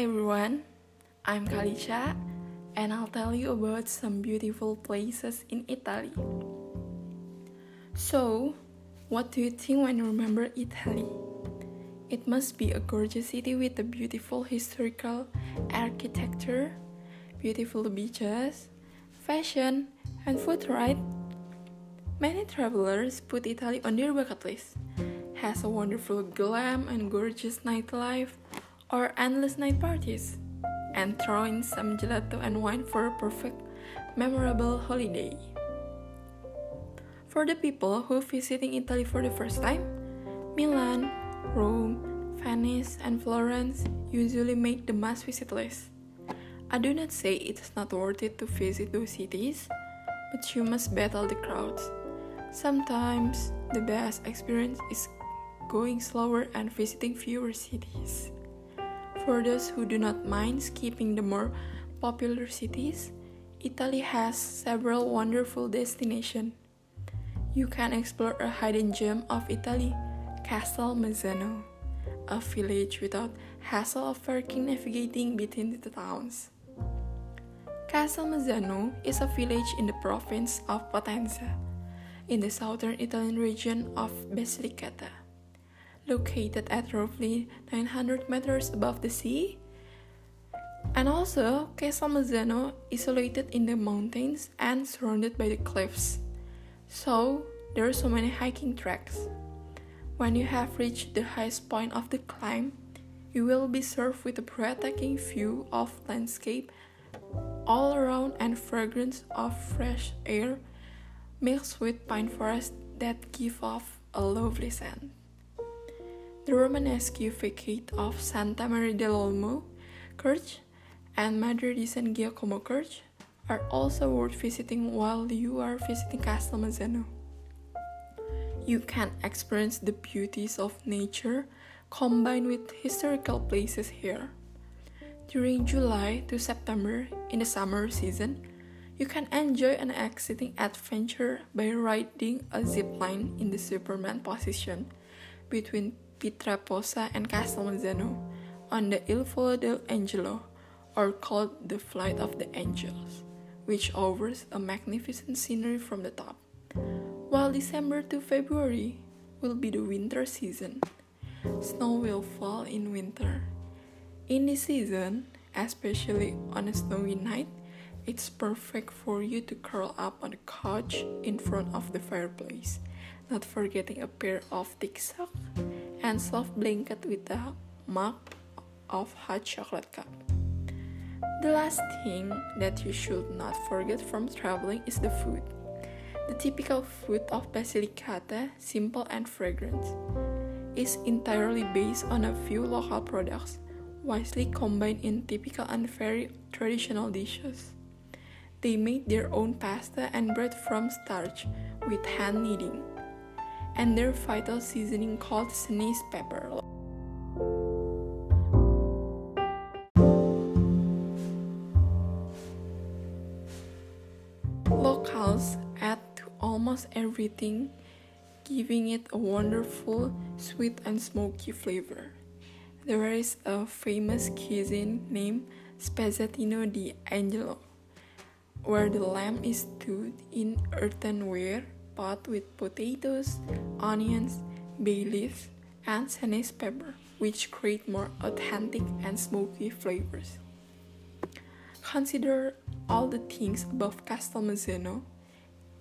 everyone, I'm Kalisha and I'll tell you about some beautiful places in Italy. So, what do you think when you remember Italy? It must be a gorgeous city with a beautiful historical architecture, beautiful beaches, fashion, and food, right? Many travelers put Italy on their bucket list. Has a wonderful glam and gorgeous nightlife, or endless night parties, and throw in some gelato and wine for a perfect, memorable holiday. For the people who visiting Italy for the first time, Milan, Rome, Venice, and Florence usually make the must visit list. I do not say it is not worth it to visit those cities, but you must battle the crowds. Sometimes the best experience is going slower and visiting fewer cities. For those who do not mind skipping the more popular cities, Italy has several wonderful destinations. You can explore a hidden gem of Italy, Castelmezzano, a village without hassle of working navigating between the towns. Castelmezzano is a village in the province of Potenza, in the southern Italian region of Basilicata located at roughly 900 meters above the sea. And also, Castelmezzano isolated in the mountains and surrounded by the cliffs. So, there are so many hiking tracks. When you have reached the highest point of the climb, you will be served with a breathtaking view of landscape all around and fragrance of fresh air mixed with pine forests that give off a lovely scent. The Romanesque facade of Santa Maria dell'Olmo Church and Madre di San Giacomo Church are also worth visiting while you are visiting Castelmezzano. You can experience the beauties of nature combined with historical places here. During July to September in the summer season, you can enjoy an exciting adventure by riding a zip line in the Superman position between Pietraposa and Castelmezzano on the Il Volo dell'Angelo, or called the Flight of the Angels, which offers a magnificent scenery from the top. While December to February will be the winter season, snow will fall in winter. In this season, especially on a snowy night, it's perfect for you to curl up on the couch in front of the fireplace, not forgetting a pair of thick socks and soft blanket with a mug of hot chocolate cup. The last thing that you should not forget from traveling is the food. The typical food of Basilicata, simple and fragrant, is entirely based on a few local products, wisely combined in typical and very traditional dishes. They made their own pasta and bread from starch with hand kneading and their vital seasoning called Senise pepper. Locals add to almost everything, giving it a wonderful sweet and smoky flavor. There is a famous cuisine named Spezzatino di Angelo, where the lamb is stewed in earthenware pot with potatoes, onions, bay leaves, and Senise pepper, which create more authentic and smoky flavors. Consider all the things above Castelmezzano.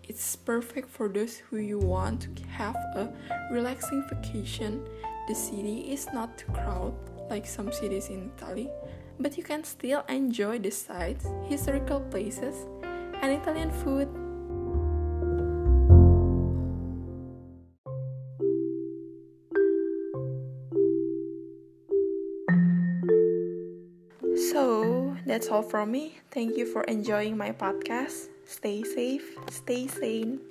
It's perfect for those who you want to have a relaxing vacation. The city is not too crowded like some cities in Italy, but you can still enjoy the sights, historical places, and Italian food that's all from me. Thank you for enjoying my podcast. Stay safe, stay sane.